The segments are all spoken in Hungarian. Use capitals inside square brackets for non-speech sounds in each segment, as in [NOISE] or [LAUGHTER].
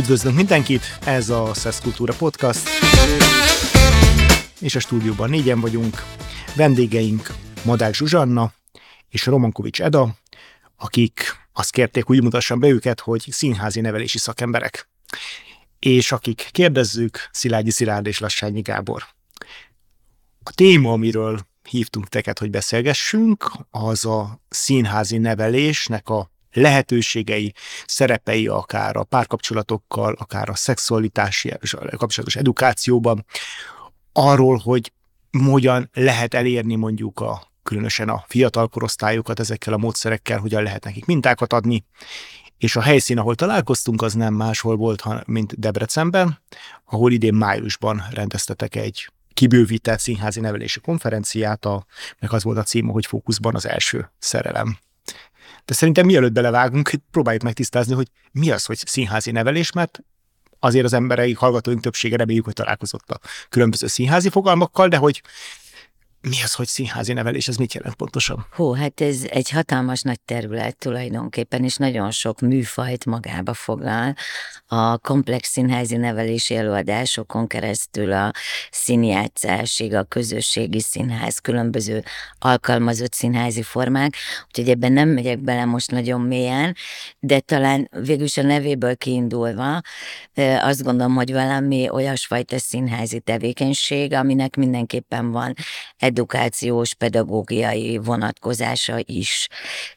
Üdvözlünk mindenkit, ez a Szesz Kultúra Podcast, és a stúdióban négyen vagyunk. Vendégeink Madák Zsuzsanna és Romankovics Eda, akik azt kérték, hogy mutassam be őket, hogy színházi nevelési szakemberek. És akik kérdezzük, Szilágyi Szilárd és Lassányi Gábor. A téma, amiről hívtunk teket, hogy beszélgessünk, az a színházi nevelésnek a lehetőségei, szerepei akár a párkapcsolatokkal, akár a szexualitási kapcsolatos edukációban, arról, hogy hogyan lehet elérni mondjuk a különösen a fiatal korosztályokat ezekkel a módszerekkel, hogyan lehet nekik mintákat adni, és a helyszín, ahol találkoztunk, az nem máshol volt, mint Debrecenben, ahol idén májusban rendeztetek egy kibővített színházi nevelési konferenciát, a, meg az volt a címe, hogy fókuszban az első szerelem. De szerintem mielőtt belevágunk, próbáljuk meg tisztázni, hogy mi az, hogy színházi nevelés, mert azért az emberei, hallgatóink többsége reméljük, hogy találkozott a különböző színházi fogalmakkal, de hogy mi az, hogy színházi nevelés, ez mit jelent pontosan? Hú, hát ez egy hatalmas nagy terület tulajdonképpen, és nagyon sok műfajt magába foglal. A komplex színházi nevelési előadásokon keresztül a színjátszásig, a közösségi színház, különböző alkalmazott színházi formák, úgyhogy ebben nem megyek bele most nagyon mélyen, de talán végülis a nevéből kiindulva azt gondolom, hogy valami olyasfajta színházi tevékenység, aminek mindenképpen van edukációs, pedagógiai vonatkozása is.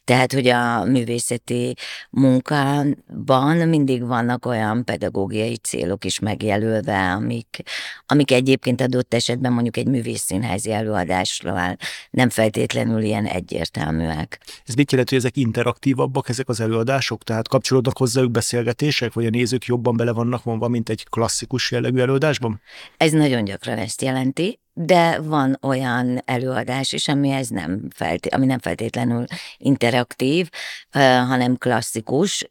Tehát, hogy a művészeti munkában mindig vannak olyan pedagógiai célok is megjelölve, amik, amik egyébként adott esetben mondjuk egy művészszínházi előadásról nem feltétlenül ilyen egyértelműek. Ez mit jelent, hogy ezek interaktívabbak, ezek az előadások? Tehát kapcsolódnak hozzájuk beszélgetések, vagy a nézők jobban bele vannak vonva, mint egy klasszikus jellegű előadásban? Ez nagyon gyakran ezt jelenti, de van olyan előadás is, ami, ez nem, felté- ami nem feltétlenül interaktív, hanem klasszikus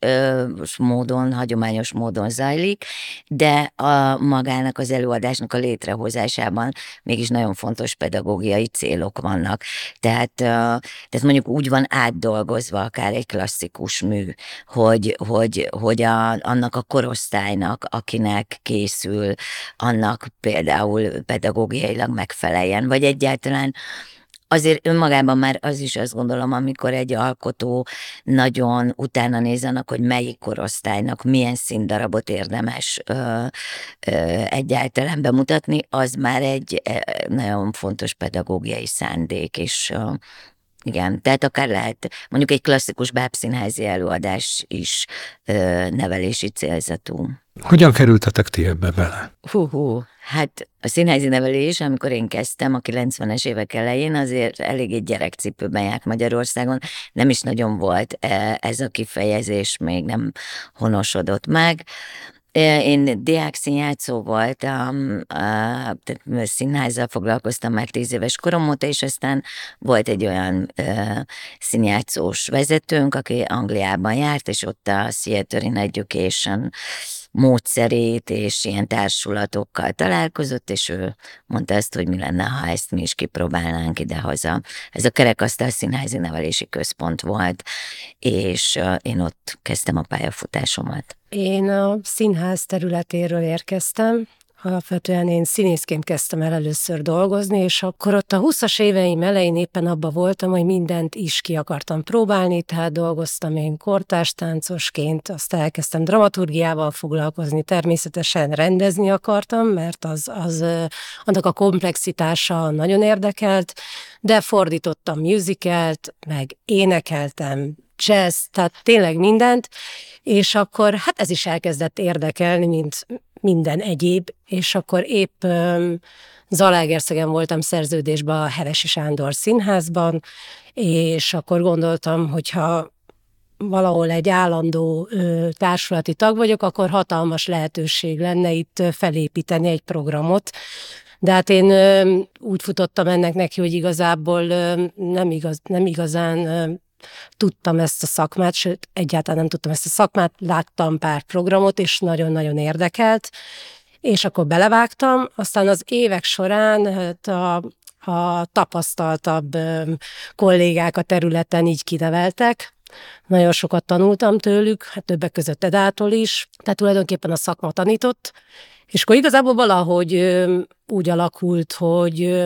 módon, hagyományos módon zajlik, de a magának az előadásnak a létrehozásában mégis nagyon fontos pedagógiai célok vannak. Tehát, tehát mondjuk úgy van átdolgozva akár egy klasszikus mű, hogy, hogy, hogy a, annak a korosztálynak, akinek készül, annak például pedagógiailag megfeleljen, vagy egyáltalán azért önmagában már az is azt gondolom, amikor egy alkotó nagyon utána nézenek, hogy melyik korosztálynak milyen színdarabot érdemes ö, ö, egyáltalán bemutatni, az már egy nagyon fontos pedagógiai szándék, és ö, igen, tehát akár lehet mondjuk egy klasszikus bábszínházi előadás is ö, nevelési célzatú. Hogyan kerültetek ti ebbe bele? Hú, hú, hát a színházi nevelés, amikor én kezdtem a 90-es évek elején, azért eléggé gyerekcipőben járt Magyarországon, nem is nagyon volt e, ez a kifejezés, még nem honosodott meg. Én diák színjátszó voltam, tehát színházzal foglalkoztam már tíz éves korom óta, és aztán volt egy olyan színjátszós vezetőnk, aki Angliában járt, és ott a Theater in Education módszerét és ilyen társulatokkal találkozott, és ő mondta ezt, hogy mi lenne, ha ezt mi is kipróbálnánk ide-haza. Ez a Kerekasztal Színházi Nevelési Központ volt, és én ott kezdtem a pályafutásomat. Én a színház területéről érkeztem, Alapvetően én színészként kezdtem el először dolgozni, és akkor ott a 20-as éveim elején éppen abba voltam, hogy mindent is ki akartam próbálni, tehát dolgoztam én kortástáncosként, azt elkezdtem dramaturgiával foglalkozni, természetesen rendezni akartam, mert az, az annak a komplexitása nagyon érdekelt, de fordítottam musicalt, meg énekeltem, jazz, tehát tényleg mindent, és akkor hát ez is elkezdett érdekelni, mint minden egyéb, és akkor épp Zalaegerszegen voltam szerződésben a Hevesi Sándor színházban, és akkor gondoltam, hogyha valahol egy állandó ö, társulati tag vagyok, akkor hatalmas lehetőség lenne itt felépíteni egy programot. De hát én úgy futottam ennek neki, hogy igazából nem, igaz, nem igazán tudtam ezt a szakmát, sőt, egyáltalán nem tudtam ezt a szakmát, láttam pár programot, és nagyon-nagyon érdekelt, és akkor belevágtam, aztán az évek során hát a, a tapasztaltabb kollégák a területen így kineveltek, nagyon sokat tanultam tőlük, hát többek között Edától is, tehát tulajdonképpen a szakma tanított, és akkor igazából valahogy úgy alakult, hogy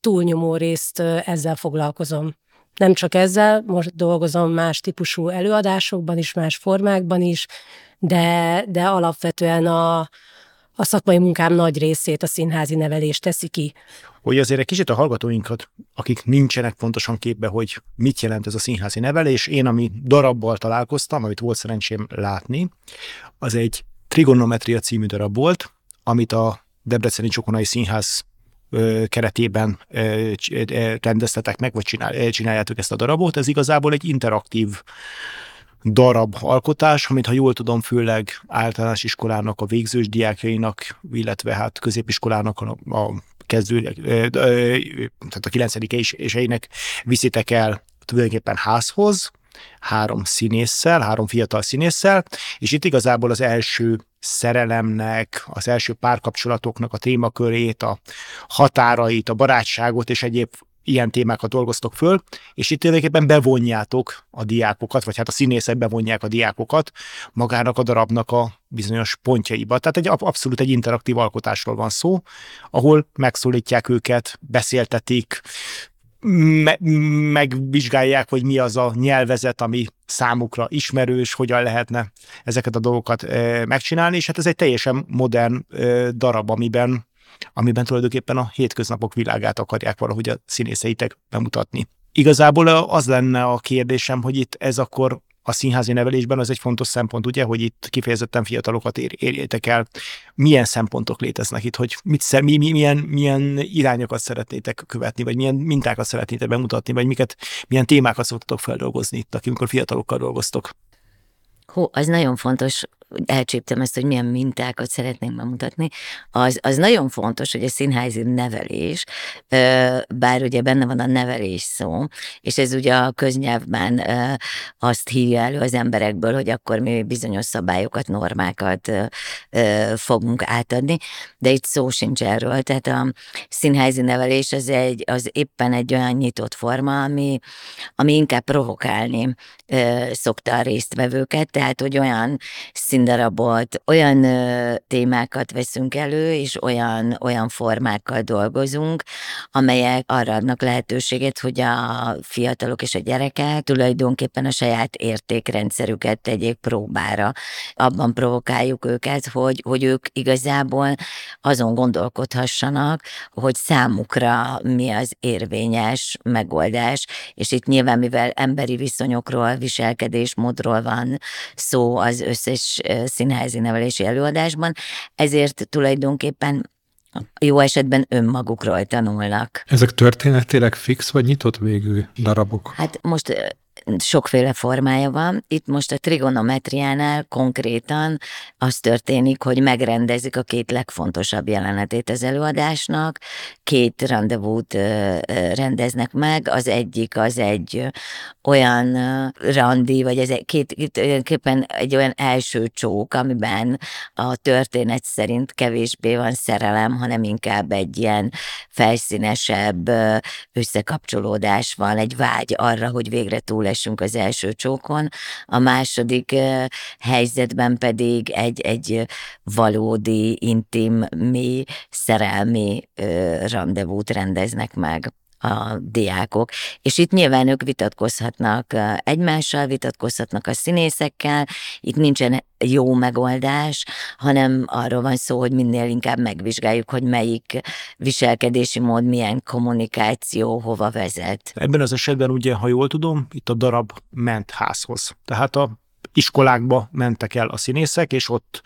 túlnyomó részt ezzel foglalkozom. Nem csak ezzel, most dolgozom más típusú előadásokban is, más formákban is, de, de alapvetően a, a szakmai munkám nagy részét a színházi nevelés teszi ki. Hogy azért egy kicsit a hallgatóinkat, akik nincsenek pontosan képbe, hogy mit jelent ez a színházi nevelés, én ami darabbal találkoztam, amit volt szerencsém látni, az egy Trigonometria című darab volt, amit a Debreceni Csokonai Színház keretében rendeztetek meg, vagy csinál, csináljátok ezt a darabot. Ez igazából egy interaktív darab alkotás, amit ha jól tudom, főleg általános iskolának a végzős diákjainak, illetve hát középiskolának a, a kezdő, tehát a 9 és, és viszitek el tulajdonképpen házhoz, három színésszel, három fiatal színésszel, és itt igazából az első szerelemnek, az első párkapcsolatoknak a témakörét, a határait, a barátságot és egyéb ilyen témákat dolgoztok föl, és itt tulajdonképpen bevonjátok a diákokat, vagy hát a színészek bevonják a diákokat magának a darabnak a bizonyos pontjaiba. Tehát egy abszolút egy interaktív alkotásról van szó, ahol megszólítják őket, beszéltetik, me- megvizsgálják, hogy mi az a nyelvezet, ami számukra ismerős, hogyan lehetne ezeket a dolgokat megcsinálni, és hát ez egy teljesen modern darab, amiben, amiben tulajdonképpen a hétköznapok világát akarják valahogy a színészeitek bemutatni. Igazából az lenne a kérdésem, hogy itt ez akkor a színházi nevelésben az egy fontos szempont, ugye, hogy itt kifejezetten fiatalokat ér, érjétek el. Milyen szempontok léteznek itt, hogy mit, mi, mi, milyen, milyen irányokat szeretnétek követni, vagy milyen mintákat szeretnétek bemutatni, vagy miket, milyen témákat szoktatok feldolgozni itt, amikor fiatalokkal dolgoztok? Hú, az nagyon fontos, elcsíptem ezt, hogy milyen mintákat szeretnénk bemutatni, az, az nagyon fontos, hogy a színházi nevelés, bár ugye benne van a nevelés szó, és ez ugye a köznyelvben azt hívja elő az emberekből, hogy akkor mi bizonyos szabályokat, normákat fogunk átadni, de itt szó sincs erről, tehát a színházi nevelés az, egy, az éppen egy olyan nyitott forma, ami, ami inkább provokálni szokta a résztvevőket, tehát hogy olyan szín színdarabot, olyan ö, témákat veszünk elő, és olyan, olyan formákkal dolgozunk, amelyek arra adnak lehetőséget, hogy a fiatalok és a gyerekek tulajdonképpen a saját értékrendszerüket tegyék próbára. Abban provokáljuk őket, hogy, hogy ők igazából azon gondolkodhassanak, hogy számukra mi az érvényes megoldás, és itt nyilván, mivel emberi viszonyokról, viselkedésmódról van szó az összes színházi nevelési előadásban, ezért tulajdonképpen jó esetben önmagukról tanulnak. Ezek történetileg fix vagy nyitott végű darabok? Hát most sokféle formája van. Itt most a trigonometriánál konkrétan az történik, hogy megrendezik a két legfontosabb jelenetét az előadásnak, két rendezvút rendeznek meg, az egyik az egy olyan randi, vagy ez egy, két, tulajdonképpen egy olyan első csók, amiben a történet szerint kevésbé van szerelem, hanem inkább egy ilyen felszínesebb összekapcsolódás van, egy vágy arra, hogy végre túl túlesünk az első csókon, a második helyzetben pedig egy, egy valódi, intim, mély, szerelmi rendezvút rendeznek meg a diákok. És itt nyilván ők vitatkozhatnak egymással, vitatkozhatnak a színészekkel, itt nincsen jó megoldás, hanem arról van szó, hogy minél inkább megvizsgáljuk, hogy melyik viselkedési mód, milyen kommunikáció hova vezet. Ebben az esetben ugye, ha jól tudom, itt a darab ment házhoz. Tehát a iskolákba mentek el a színészek, és ott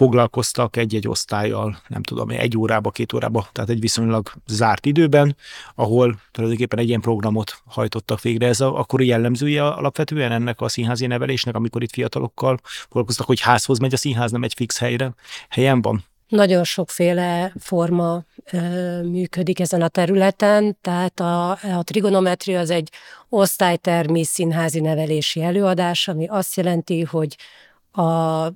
foglalkoztak egy-egy osztályjal, nem tudom, egy órába, két órába, tehát egy viszonylag zárt időben, ahol tulajdonképpen egy ilyen programot hajtottak végre. Ez a, akkor jellemzője alapvetően ennek a színházi nevelésnek, amikor itt fiatalokkal foglalkoztak, hogy házhoz megy a színház, nem egy fix helyre, helyen van? Nagyon sokféle forma ö, működik ezen a területen, tehát a, a trigonometria az egy osztálytermi színházi nevelési előadás, ami azt jelenti, hogy a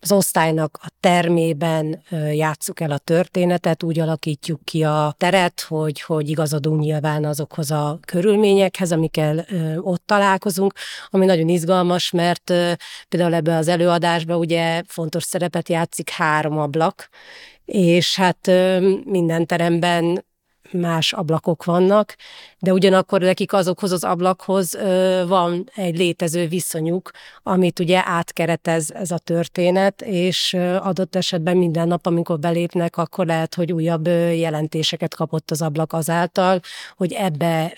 az osztálynak a termében játsszuk el a történetet, úgy alakítjuk ki a teret, hogy, hogy igazodunk nyilván azokhoz a körülményekhez, amikkel ott találkozunk, ami nagyon izgalmas, mert például ebbe az előadásba ugye fontos szerepet játszik három ablak, és hát minden teremben más ablakok vannak, de ugyanakkor nekik azokhoz az ablakhoz van egy létező viszonyuk, amit ugye átkeretez ez a történet, és adott esetben minden nap, amikor belépnek, akkor lehet, hogy újabb jelentéseket kapott az ablak azáltal, hogy ebbe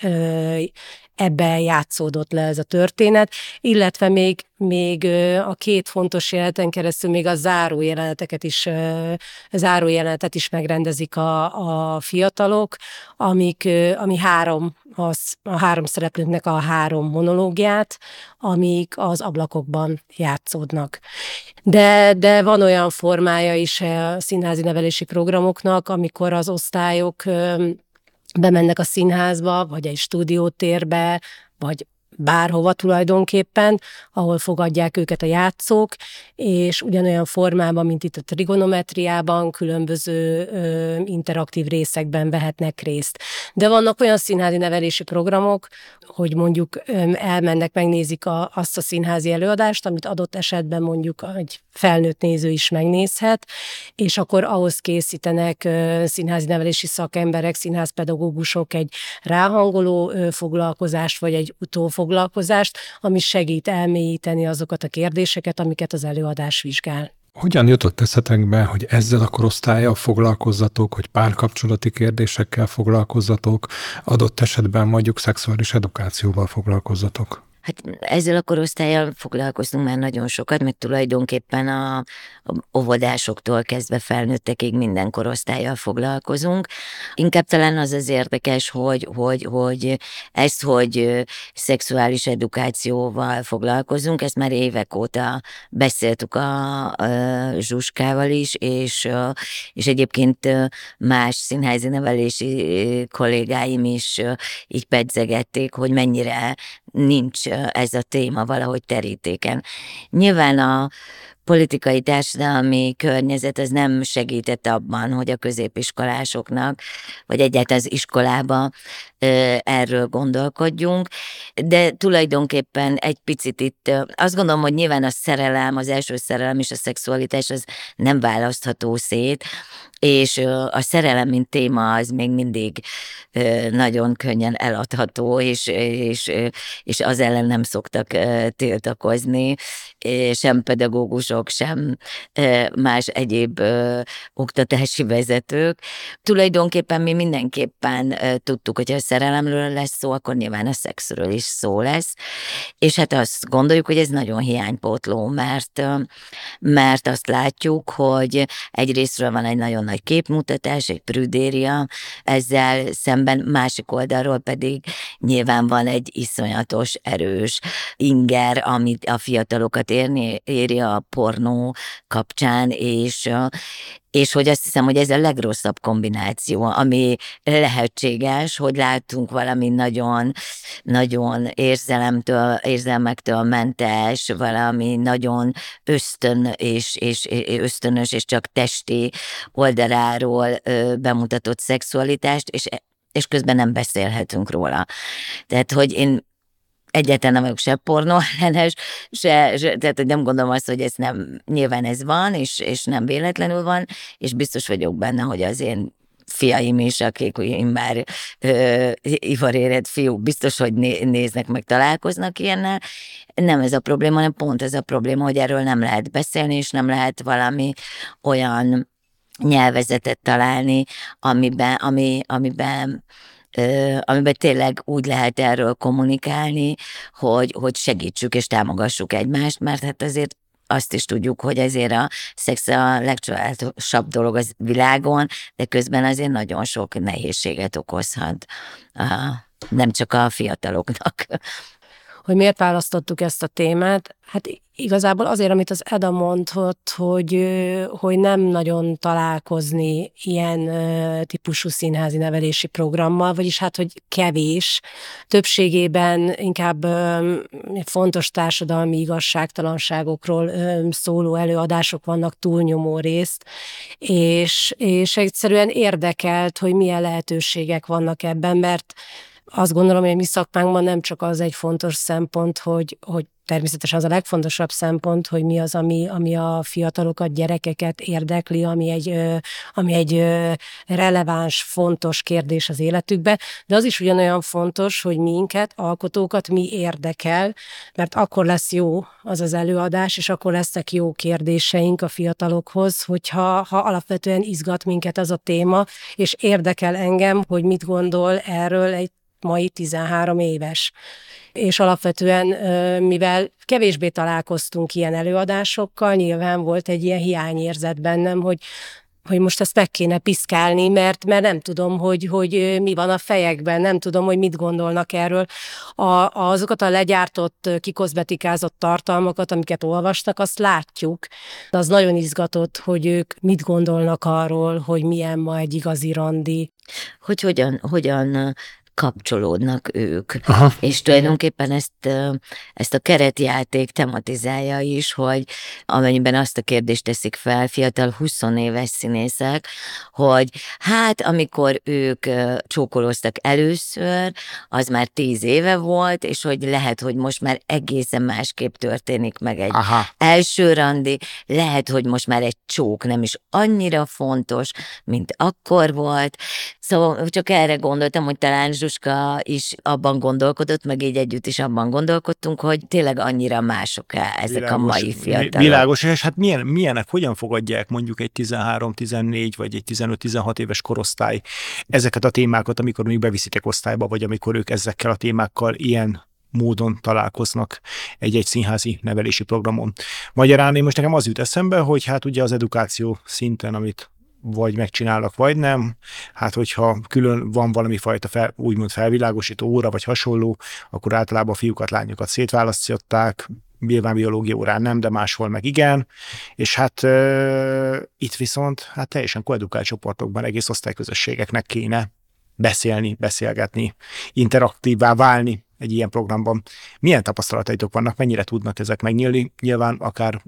ebbe játszódott le ez a történet, illetve még, még a két fontos jeleneten keresztül még a záró jeleneteket is, záró jelenetet is megrendezik a, a fiatalok, amik, ami három, az, a három szereplőnknek a három monológiát, amik az ablakokban játszódnak. De, de van olyan formája is a színházi nevelési programoknak, amikor az osztályok bemennek a színházba, vagy egy stúdiótérbe, vagy bárhova tulajdonképpen, ahol fogadják őket a játszók, és ugyanolyan formában, mint itt a trigonometriában, különböző ö, interaktív részekben vehetnek részt. De vannak olyan színházi nevelési programok, hogy mondjuk ö, elmennek, megnézik a, azt a színházi előadást, amit adott esetben mondjuk egy felnőtt néző is megnézhet, és akkor ahhoz készítenek ö, színházi nevelési szakemberek, színházpedagógusok egy ráhangoló ö, foglalkozást, vagy egy utófoglalkozást, foglalkozást, ami segít elmélyíteni azokat a kérdéseket, amiket az előadás vizsgál. Hogyan jutott eszetekbe, hogy ezzel a korosztályjal foglalkozzatok, hogy párkapcsolati kérdésekkel foglalkozzatok, adott esetben mondjuk szexuális edukációval foglalkozzatok? Hát ezzel a korosztályjal foglalkoztunk már nagyon sokat, meg tulajdonképpen a, a óvodásoktól kezdve felnőttekig minden korosztályjal foglalkozunk. Inkább talán az az érdekes, hogy, hogy, hogy ezt, hogy szexuális edukációval foglalkozunk, ezt már évek óta beszéltük a, a Zsuskával is, és, és egyébként más színházi nevelési kollégáim is így pedzegették, hogy mennyire nincs ez a téma valahogy terítéken. Nyilván a politikai társadalmi környezet az nem segített abban, hogy a középiskolásoknak, vagy egyáltalán az iskolába erről gondolkodjunk, de tulajdonképpen egy picit itt azt gondolom, hogy nyilván a szerelem, az első szerelem és a szexualitás az nem választható szét, és a szerelem, mint téma, az még mindig nagyon könnyen eladható, és, és, és az ellen nem szoktak tiltakozni, sem pedagógusok, sem más egyéb oktatási vezetők. Tulajdonképpen mi mindenképpen tudtuk, hogy a szerelemről lesz szó, akkor nyilván a szexről is szó lesz, és hát azt gondoljuk, hogy ez nagyon hiánypótló, mert, mert azt látjuk, hogy egyrésztről van egy nagyon nagy képmutatás, egy prüdéria, ezzel szemben másik oldalról pedig nyilván van egy iszonyatos erős inger, amit a fiatalokat érni, éri a pornó kapcsán, és, és hogy azt hiszem, hogy ez a legrosszabb kombináció, ami lehetséges, hogy látunk valami nagyon, nagyon érzelemtől, érzelmektől mentes, valami nagyon ösztön és, és ösztönös és csak testi oldaláról bemutatott szexualitást, és és közben nem beszélhetünk róla. Tehát, hogy én egyáltalán nem vagyok se pornóellenes, se, se, tehát hogy nem gondolom azt, hogy ez nem, nyilván ez van, és, és nem véletlenül van, és biztos vagyok benne, hogy az én fiaim is, akik én már ö, ivaréred fiúk, biztos, hogy né, néznek, meg találkoznak ilyennel. Nem ez a probléma, hanem pont ez a probléma, hogy erről nem lehet beszélni, és nem lehet valami olyan nyelvezetet találni, amiben, ami, amiben amiben tényleg úgy lehet erről kommunikálni, hogy, hogy segítsük és támogassuk egymást, mert hát azért azt is tudjuk, hogy ezért a szex a legcsodálatosabb dolog az világon, de közben azért nagyon sok nehézséget okozhat, nem csak a fiataloknak. Hogy miért választottuk ezt a témát? Hát igazából azért, amit az Eda mondott, hogy, hogy nem nagyon találkozni ilyen típusú színházi nevelési programmal, vagyis hát, hogy kevés. Többségében inkább fontos társadalmi igazságtalanságokról szóló előadások vannak túlnyomó részt, és, és egyszerűen érdekelt, hogy milyen lehetőségek vannak ebben, mert azt gondolom, hogy a mi szakmánkban nem csak az egy fontos szempont, hogy, hogy természetesen az a legfontosabb szempont, hogy mi az, ami, ami a fiatalokat, gyerekeket érdekli, ami egy, ami egy releváns, fontos kérdés az életükbe, de az is ugyanolyan fontos, hogy minket, alkotókat mi érdekel, mert akkor lesz jó az az előadás, és akkor lesznek jó kérdéseink a fiatalokhoz, hogyha ha alapvetően izgat minket az a téma, és érdekel engem, hogy mit gondol erről egy mai 13 éves. És alapvetően, mivel kevésbé találkoztunk ilyen előadásokkal, nyilván volt egy ilyen hiányérzet bennem, hogy hogy most ezt meg kéne piszkálni, mert, mert nem tudom, hogy, hogy mi van a fejekben, nem tudom, hogy mit gondolnak erről. A, azokat a legyártott, kikozmetikázott tartalmakat, amiket olvastak, azt látjuk. De az nagyon izgatott, hogy ők mit gondolnak arról, hogy milyen ma egy igazi randi. Hogy hogyan, hogyan kapcsolódnak ők. Aha. És tulajdonképpen ezt, ezt a keretjáték tematizálja is, hogy amennyiben azt a kérdést teszik fel fiatal 20 éves színészek, hogy hát amikor ők csókolóztak először, az már 10 éve volt, és hogy lehet, hogy most már egészen másképp történik meg egy Aha. első randi, lehet, hogy most már egy csók nem is annyira fontos, mint akkor volt. Szóval csak erre gondoltam, hogy talán Zsuska is abban gondolkodott, meg így együtt is abban gondolkodtunk, hogy tényleg annyira mások-e ezek világos, a mai fiatalok. Világos, és hát milyen, milyenek, hogyan fogadják mondjuk egy 13-14 vagy egy 15-16 éves korosztály ezeket a témákat, amikor még beviszitek osztályba, vagy amikor ők ezekkel a témákkal ilyen módon találkoznak egy-egy színházi nevelési programon. Magyarán én most nekem az jut eszembe, hogy hát ugye az edukáció szinten, amit vagy megcsinálnak, vagy nem. Hát, hogyha külön van valami fajta fel, úgymond felvilágosító óra, vagy hasonló, akkor általában a fiúkat, lányokat szétválasztották, nyilván biológia órán nem, de máshol meg igen, és hát e, itt viszont hát teljesen koedukált csoportokban egész osztályközösségeknek kéne beszélni, beszélgetni, interaktívvá válni egy ilyen programban. Milyen tapasztalataitok vannak, mennyire tudnak ezek megnyílni? Nyilván akár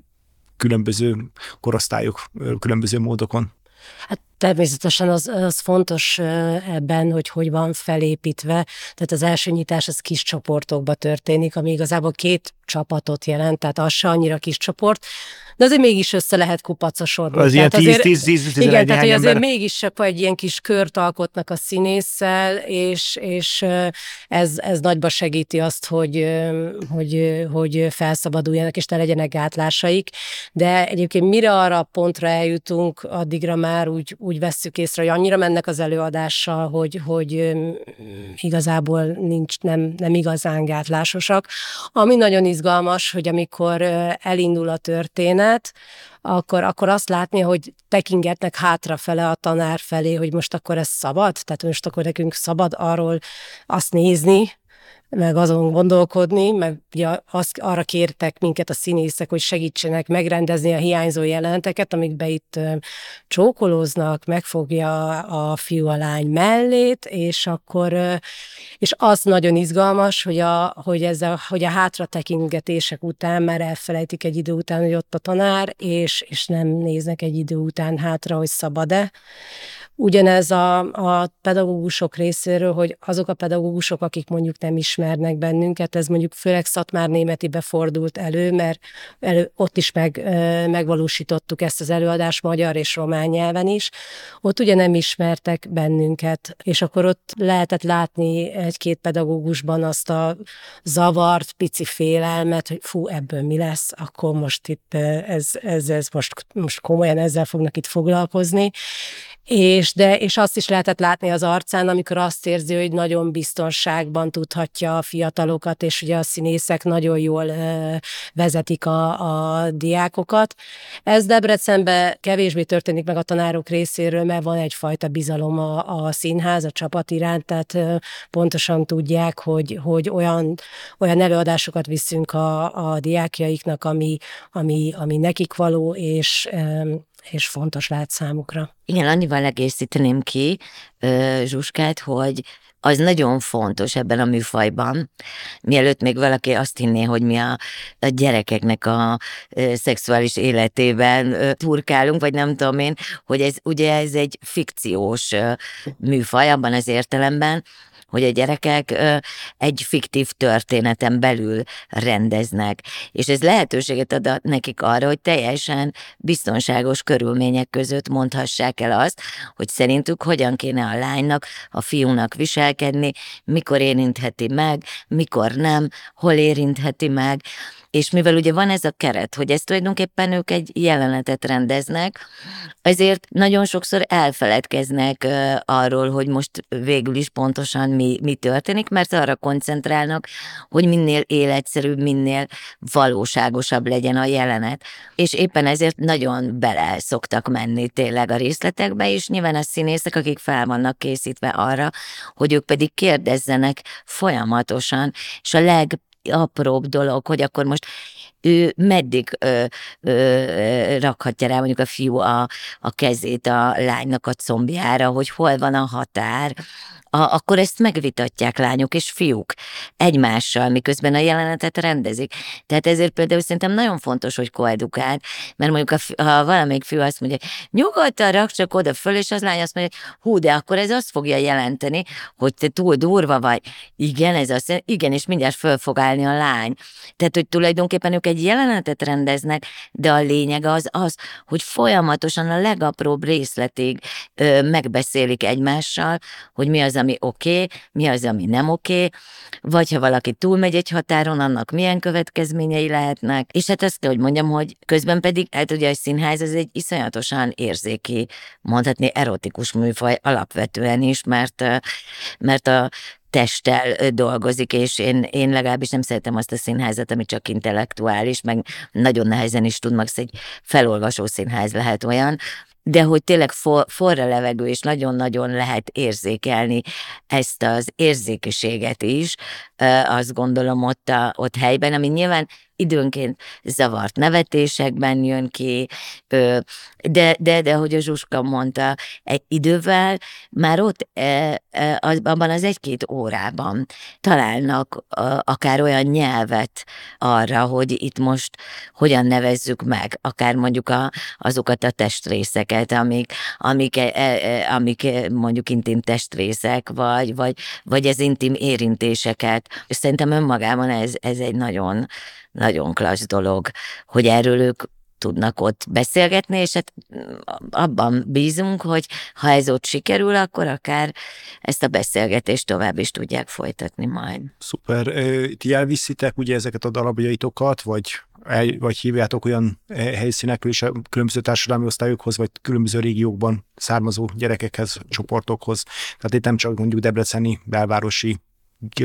különböző korosztályok, különböző módokon. Hát természetesen az, az fontos ebben, hogy hogy van felépítve. Tehát az első nyitás az kis csoportokba történik, ami igazából két csapatot jelent, tehát az se annyira kis csoport, de azért mégis össze lehet kupacosodni. Az ilyen 10-10-10 Igen, tehát hogy azért mégis csak egy ilyen kis kört alkotnak a színésszel, és, és ez, ez nagyba segíti azt, hogy, hogy, hogy felszabaduljanak, és ne legyenek gátlásaik. De egyébként mire arra a pontra eljutunk, addigra már úgy, úgy vesszük észre, hogy annyira mennek az előadással, hogy, hogy igazából nincs, nem, nem igazán gátlásosak. Ami nagyon izgalmas, hogy amikor elindul a történet, akkor, akkor azt látni, hogy tekingetnek hátrafele a tanár felé, hogy most akkor ez szabad, tehát most akkor nekünk szabad arról azt nézni, meg azon gondolkodni, meg ugye az, arra kértek minket a színészek, hogy segítsenek megrendezni a hiányzó jelenteket, amikbe itt csókolóznak, megfogja a fiú a lány mellét, és akkor, és az nagyon izgalmas, hogy a, hogy ez a, hogy a hátratekingetések után már elfelejtik egy idő után, hogy ott a tanár, és, és nem néznek egy idő után hátra, hogy szabad-e. Ugyanez a, a pedagógusok részéről, hogy azok a pedagógusok, akik mondjuk nem ismernek bennünket, ez mondjuk főleg Szatmár Németibe fordult elő, mert elő, ott is meg, megvalósítottuk ezt az előadást magyar és román nyelven is. Ott ugye nem ismertek bennünket, és akkor ott lehetett látni egy-két pedagógusban azt a zavart, pici félelmet, hogy fú, ebből mi lesz, akkor most itt ez, ez, ez most, most komolyan ezzel fognak itt foglalkozni, és, de, és azt is lehetett látni az arcán, amikor azt érzi, hogy nagyon biztonságban tudhatja a fiatalokat, és ugye a színészek nagyon jól vezetik a, a diákokat. Ez Debrecenben kevésbé történik meg a tanárok részéről, mert van egyfajta bizalom a, a színház, a csapat iránt, tehát pontosan tudják, hogy, hogy olyan, olyan előadásokat viszünk a, a diákjaiknak, ami, ami, ami nekik való, és és fontos lehet számukra. Igen, annyival egészíteném ki Zsuskát, hogy az nagyon fontos ebben a műfajban, mielőtt még valaki azt hinné, hogy mi a, a gyerekeknek a ö, szexuális életében ö, turkálunk, vagy nem tudom én, hogy ez ugye ez egy fikciós ö, műfaj abban az értelemben, hogy a gyerekek egy fiktív történeten belül rendeznek, és ez lehetőséget ad nekik arra, hogy teljesen biztonságos körülmények között mondhassák el azt, hogy szerintük hogyan kéne a lánynak, a fiúnak viselkedni, mikor érintheti meg, mikor nem, hol érintheti meg, és mivel ugye van ez a keret, hogy ezt tulajdonképpen ők egy jelenetet rendeznek, ezért nagyon sokszor elfeledkeznek arról, hogy most végül is pontosan mi, mi történik, mert arra koncentrálnak, hogy minél életszerűbb, minél valóságosabb legyen a jelenet. És éppen ezért nagyon bele szoktak menni tényleg a részletekbe, és nyilván a színészek, akik fel vannak készítve arra, hogy ők pedig kérdezzenek folyamatosan, és a leg apróbb dolog, hogy akkor most ő meddig ö, ö, rakhatja rá mondjuk a fiú a, a kezét a lánynak a combjára, hogy hol van a határ, a, akkor ezt megvitatják lányok és fiúk egymással, miközben a jelenetet rendezik. Tehát ezért például szerintem nagyon fontos, hogy koedukált, mert mondjuk a, ha valamelyik fiú azt mondja, nyugodtan rak csak oda föl, és az lány azt mondja, hú, de akkor ez azt fogja jelenteni, hogy te túl durva vagy. Igen, ez azt igen, és mindjárt föl fog állni a lány. Tehát, hogy tulajdonképpen ők egy jelenetet rendeznek, de a lényeg az az, hogy folyamatosan a legapróbb részletig ö, megbeszélik egymással, hogy mi az, ami oké, okay, mi az, ami nem oké, okay, vagy ha valaki túlmegy egy határon, annak milyen következményei lehetnek. És hát azt kell, hogy mondjam, hogy közben pedig, hát ugye a színház az egy iszonyatosan érzéki, mondhatni erotikus műfaj alapvetően is, mert, mert a testtel dolgozik, és én, én legalábbis nem szeretem azt a színházat, ami csak intellektuális, meg nagyon nehezen is tud, max. egy felolvasó színház lehet olyan, de hogy tényleg for, forra levegő, és nagyon-nagyon lehet érzékelni ezt az érzékeséget is, azt gondolom ott, a, ott helyben, ami nyilván időnként zavart nevetésekben jön ki, de, de, de hogy a Zsuska mondta, egy idővel már ott e, e, abban az egy-két órában találnak akár olyan nyelvet arra, hogy itt most hogyan nevezzük meg, akár mondjuk a, azokat a testrészeket, amik, amik, e, amik mondjuk intim testrészek, vagy, vagy, vagy ez intim érintéseket. És szerintem önmagában ez, ez egy nagyon nagyon klassz dolog, hogy erről ők tudnak ott beszélgetni, és hát abban bízunk, hogy ha ez ott sikerül, akkor akár ezt a beszélgetést tovább is tudják folytatni majd. Szuper. Ti elviszitek ugye ezeket a darabjaitokat, vagy, vagy hívjátok olyan helyszínekről is a különböző társadalmi osztályokhoz, vagy különböző régiókban származó gyerekekhez, csoportokhoz. Tehát itt nem csak mondjuk debreceni, belvárosi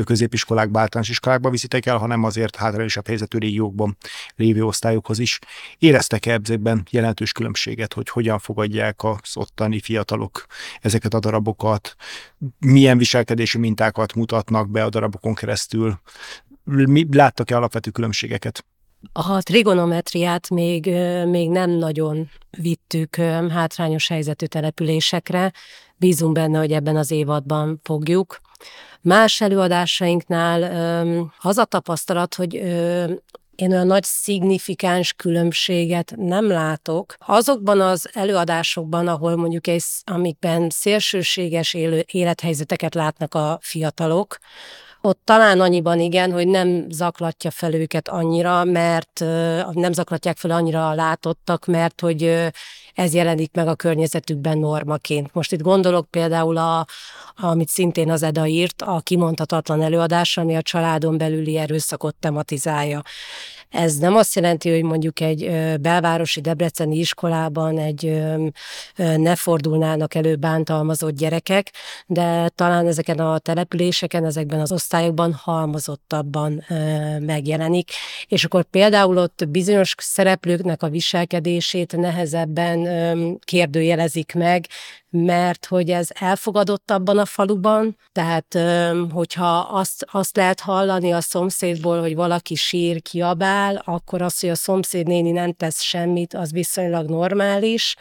középiskolákba, általános iskolákba viszitek el, hanem azért hátrányosabb helyzetű régiókban lévő osztályokhoz is. Éreztek-e ebben jelentős különbséget, hogy hogyan fogadják az ottani fiatalok ezeket a darabokat, milyen viselkedési mintákat mutatnak be a darabokon keresztül, mi, láttak-e alapvető különbségeket? A trigonometriát még, még nem nagyon vittük hátrányos helyzetű településekre. Bízunk benne, hogy ebben az évadban fogjuk. Más előadásainknál az a tapasztalat, hogy én olyan nagy szignifikáns különbséget nem látok. Azokban az előadásokban, ahol mondjuk egy, amikben szélsőséges élő, élethelyzeteket látnak a fiatalok, ott talán annyiban igen, hogy nem zaklatja fel őket annyira, mert nem zaklatják fel annyira a látottak, mert hogy ez jelenik meg a környezetükben normaként. Most itt gondolok például, a, amit szintén az Eda írt, a kimondhatatlan előadás, ami a családon belüli erőszakot tematizálja. Ez nem azt jelenti, hogy mondjuk egy belvárosi debreceni iskolában egy ne fordulnának elő bántalmazott gyerekek, de talán ezeken a településeken, ezekben az osztályokban halmozottabban megjelenik, és akkor például ott bizonyos szereplőknek a viselkedését nehezebben kérdőjelezik meg, mert hogy ez elfogadott abban a faluban, tehát hogyha azt, azt lehet hallani a szomszédból, hogy valaki sír, kiabál, akkor az, hogy a szomszéd néni nem tesz semmit, az viszonylag normális.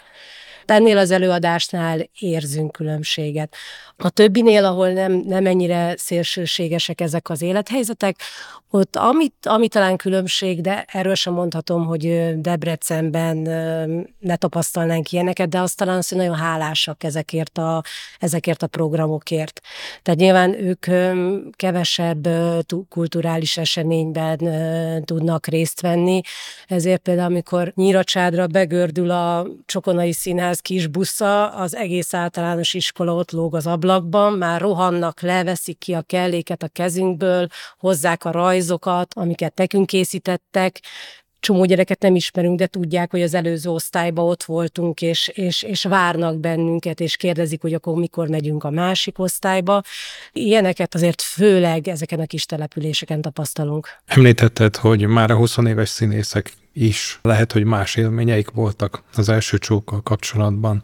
Ennél az előadásnál érzünk különbséget. A többinél, ahol nem, nem ennyire szélsőségesek ezek az élethelyzetek, ott amit, ami talán különbség, de erről sem mondhatom, hogy Debrecenben ne tapasztalnánk ilyeneket, de azt talán az, hogy nagyon hálásak ezekért a, ezekért a programokért. Tehát nyilván ők kevesebb kulturális eseményben tudnak részt venni, ezért például amikor Nyíracsádra begördül a Csokonai Színház kis busza, az egész általános iskola ott lóg az ablakban, már rohannak le, veszik ki a kelléket a kezünkből, hozzák a rajz rajzokat, amiket nekünk készítettek, csomó gyereket nem ismerünk, de tudják, hogy az előző osztályban ott voltunk, és, és, és várnak bennünket, és kérdezik, hogy akkor mikor megyünk a másik osztályba. Ilyeneket azért főleg ezeken a kis településeken tapasztalunk. Említetted, hogy már a 20 éves színészek is lehet, hogy más élményeik voltak az első csókkal kapcsolatban.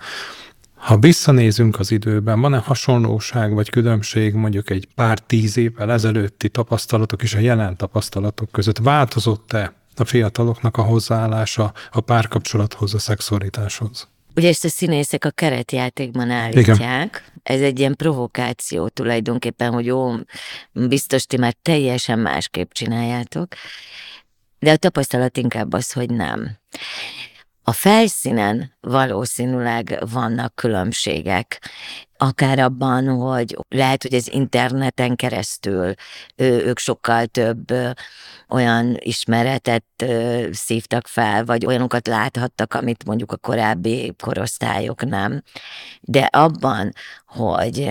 Ha visszanézünk az időben, van-e hasonlóság vagy különbség mondjuk egy pár tíz évvel ezelőtti tapasztalatok és a jelen tapasztalatok között? Változott-e a fiataloknak a hozzáállása a párkapcsolathoz, a szexualitáshoz? Ugye ezt a színészek a keretjátékban állítják. Igen. Ez egy ilyen provokáció tulajdonképpen, hogy jó, biztos ti már teljesen másképp csináljátok. De a tapasztalat inkább az, hogy nem. A felszínen valószínűleg vannak különbségek, akár abban, hogy lehet, hogy az interneten keresztül ők sokkal több olyan ismeretet szívtak fel, vagy olyanokat láthattak, amit mondjuk a korábbi korosztályok nem. De abban, hogy,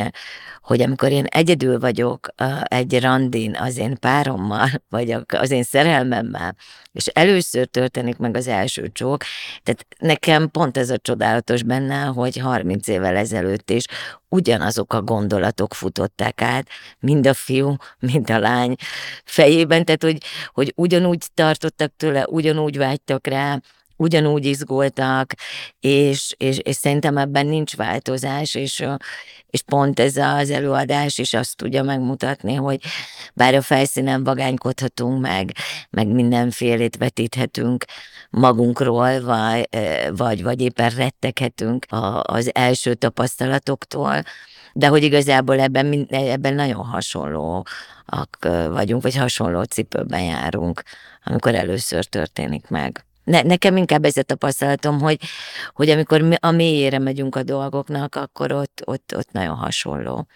hogy amikor én egyedül vagyok egy randin az én párommal, [LAUGHS] vagy az én szerelmemmel, és először történik meg az első csók, tehát nekem pont ez a csodálatos benne, hogy 30 évvel ezelőtt is ugyanazok a gondolatok futották át, mind a fiú, mind a lány fejében, tehát hogy, hogy ugyanúgy tartottak tőle, ugyanúgy vágytak rá, ugyanúgy izgultak, és, és, és szerintem ebben nincs változás, és, és pont ez az előadás is azt tudja megmutatni, hogy bár a felszínen vagánykodhatunk meg, meg mindenfélét vetíthetünk magunkról, vagy, vagy, vagy éppen retteghetünk az első tapasztalatoktól, de hogy igazából ebben, ebben nagyon hasonlóak vagyunk, vagy hasonló cipőben járunk, amikor először történik meg. Ne, nekem inkább ez a tapasztalatom, hogy, hogy amikor a mélyére megyünk a dolgoknak, akkor ott, ott, ott nagyon hasonló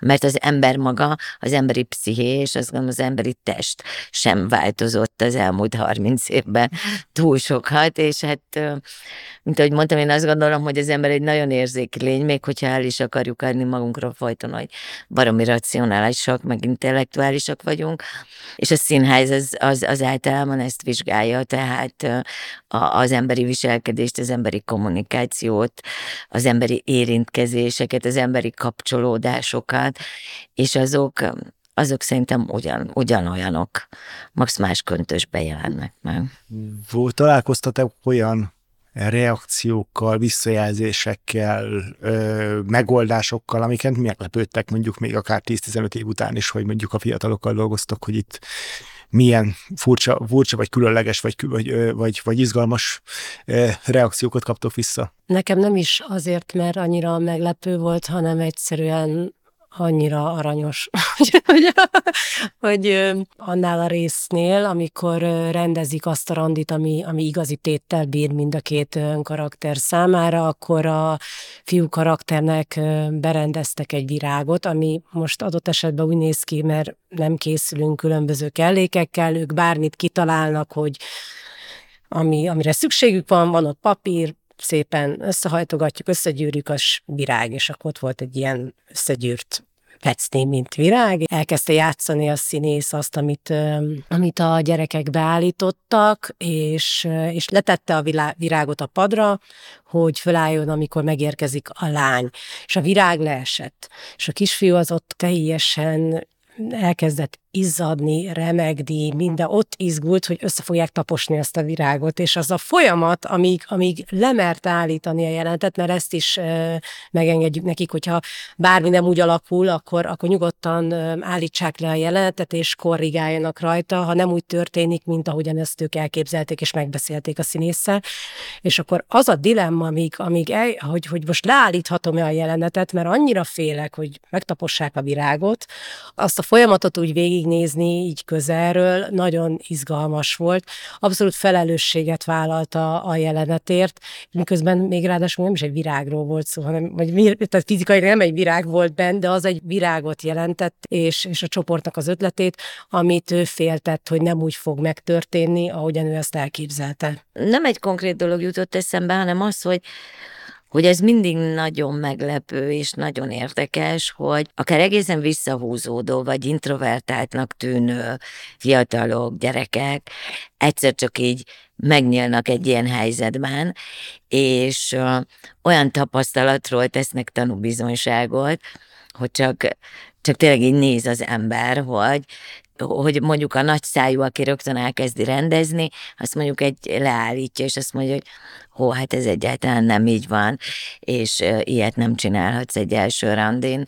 mert az ember maga, az emberi psziché és azt gondolom az emberi test sem változott az elmúlt 30 évben [LAUGHS] túl sokat, és hát, mint ahogy mondtam, én azt gondolom, hogy az ember egy nagyon érzékeny lény, még hogyha el is akarjuk adni magunkról folyton, hogy baromi racionálisak, meg intellektuálisak vagyunk, és a színház az, az, az általában ezt vizsgálja, tehát az emberi viselkedést, az emberi kommunikációt, az emberi érintkezéseket, az emberi kapcsolódásokat, témát, és azok, azok szerintem ugyan, ugyanolyanok, max más köntösbe jelennek meg. Volt, találkoztatok olyan reakciókkal, visszajelzésekkel, ö, megoldásokkal, amiket meglepődtek mondjuk még akár 10-15 év után is, hogy mondjuk a fiatalokkal dolgoztok, hogy itt milyen furcsa, furcsa vagy különleges, vagy, vagy, vagy, vagy izgalmas reakciókat kaptok vissza? Nekem nem is azért, mert annyira meglepő volt, hanem egyszerűen annyira aranyos, [LAUGHS] hogy, hogy, annál a résznél, amikor rendezik azt a randit, ami, ami igazi téttel bír mind a két karakter számára, akkor a fiú karakternek berendeztek egy virágot, ami most adott esetben úgy néz ki, mert nem készülünk különböző kellékekkel, ők bármit kitalálnak, hogy ami, amire szükségük van, van ott papír, szépen összehajtogatjuk, összegyűrjük a virág, és akkor ott volt egy ilyen összegyűrt fecni, mint virág. Elkezdte játszani a színész azt, amit, amit a gyerekek beállítottak, és, és letette a virágot a padra, hogy fölálljon, amikor megérkezik a lány. És a virág leesett. És a kisfiú az ott teljesen elkezdett izzadni, remegni, minden ott izgult, hogy össze fogják taposni ezt a virágot, és az a folyamat, amíg, amíg lemert állítani a jelentet, mert ezt is e, megengedjük nekik, hogyha bármi nem úgy alakul, akkor, akkor nyugodtan állítsák le a jelenetet, és korrigáljanak rajta, ha nem úgy történik, mint ahogyan ezt ők elképzelték, és megbeszélték a színésszel. És akkor az a dilemma, amíg, amíg el, hogy, hogy most leállíthatom-e a jelenetet, mert annyira félek, hogy megtapossák a virágot, azt a folyamatot úgy végig végignézni így közelről, nagyon izgalmas volt. Abszolút felelősséget vállalta a jelenetért, miközben még ráadásul nem is egy virágról volt szó, hanem vagy, tehát fizikai nem egy virág volt benne, de az egy virágot jelentett, és, és a csoportnak az ötletét, amit ő féltett, hogy nem úgy fog megtörténni, ahogyan ő ezt elképzelte. Nem egy konkrét dolog jutott eszembe, hanem az, hogy hogy ez mindig nagyon meglepő és nagyon érdekes, hogy akár egészen visszahúzódó vagy introvertáltnak tűnő fiatalok, gyerekek egyszer csak így megnyílnak egy ilyen helyzetben, és olyan tapasztalatról tesznek tanúbizonyságot, hogy csak, csak tényleg így néz az ember, hogy hogy mondjuk a nagy szájú, aki rögtön elkezdi rendezni, azt mondjuk egy leállítja, és azt mondja, hogy hó, hát ez egyáltalán nem így van, és ilyet nem csinálhatsz egy első randin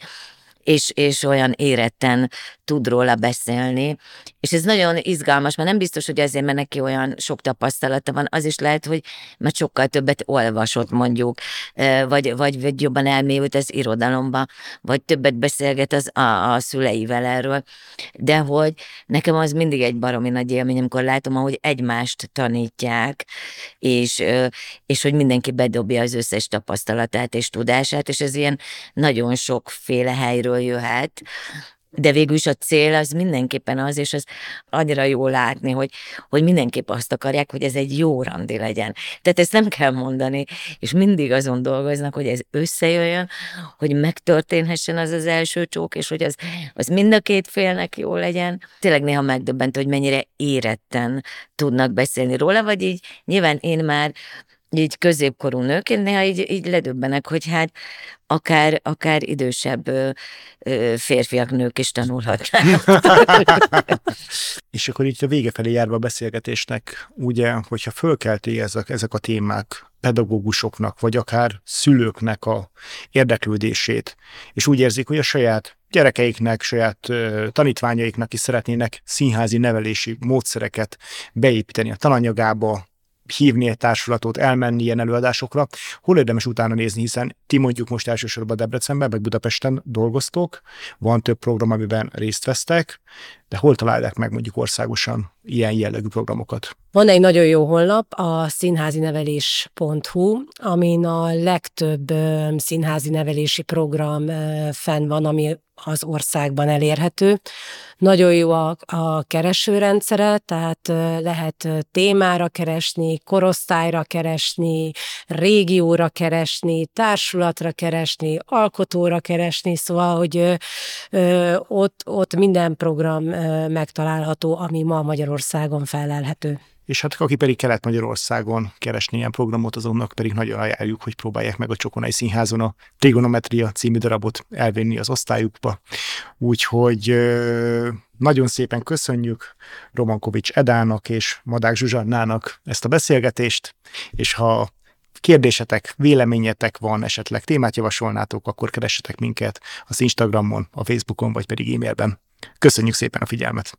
és, és olyan éretten tud róla beszélni. És ez nagyon izgalmas, mert nem biztos, hogy azért, mert neki olyan sok tapasztalata van, az is lehet, hogy mert sokkal többet olvasott mondjuk, vagy, vagy, vagy jobban elmélyült az irodalomba, vagy többet beszélget az, a, a szüleivel erről. De hogy nekem az mindig egy baromi nagy élmény, amikor látom, ahogy egymást tanítják, és, és hogy mindenki bedobja az összes tapasztalatát és tudását, és ez ilyen nagyon sokféle helyről jöhet, de végül is a cél az mindenképpen az, és az annyira jó látni, hogy, hogy mindenképp azt akarják, hogy ez egy jó randi legyen. Tehát ezt nem kell mondani, és mindig azon dolgoznak, hogy ez összejöjjön, hogy megtörténhessen az az első csók, és hogy az, az mind a két félnek jó legyen. Tényleg néha megdöbbent, hogy mennyire éretten tudnak beszélni róla, vagy így nyilván én már így középkorú nőként néha így, így ledöbbenek, hogy hát akár, akár idősebb ö, ö, férfiak, nők is tanulhatnának. [LAUGHS] És akkor így a vége felé járva a beszélgetésnek, ugye, hogyha fölkelti ezek, ezek a témák pedagógusoknak, vagy akár szülőknek a érdeklődését, és úgy érzik, hogy a saját gyerekeiknek, saját ö, tanítványaiknak is szeretnének színházi nevelési módszereket beépíteni a tananyagába, hívni egy társulatot, elmenni ilyen előadásokra, hol érdemes utána nézni, hiszen ti mondjuk most elsősorban Debrecenben, meg Budapesten dolgoztok, van több program, amiben részt vesztek, de hol találják meg mondjuk országosan ilyen jellegű programokat? Van egy nagyon jó honlap, a színházinevelés.hu, amin a legtöbb színházi nevelési program fenn van, ami az országban elérhető. Nagyon jó a, a keresőrendszere, tehát lehet témára keresni, korosztályra keresni, régióra keresni, társulatra keresni, alkotóra keresni, szóval, hogy ö, ott, ott minden program megtalálható, ami ma Magyarországon felelhető és hát aki pedig Kelet-Magyarországon keresni ilyen programot, azonnak pedig nagyon ajánljuk, hogy próbálják meg a Csokonai Színházon a Trigonometria című darabot elvinni az osztályukba. Úgyhogy nagyon szépen köszönjük Romankovics Edának és Madák Zsuzsannának ezt a beszélgetést, és ha kérdésetek, véleményetek van, esetleg témát javasolnátok, akkor keressetek minket az Instagramon, a Facebookon, vagy pedig e-mailben. Köszönjük szépen a figyelmet!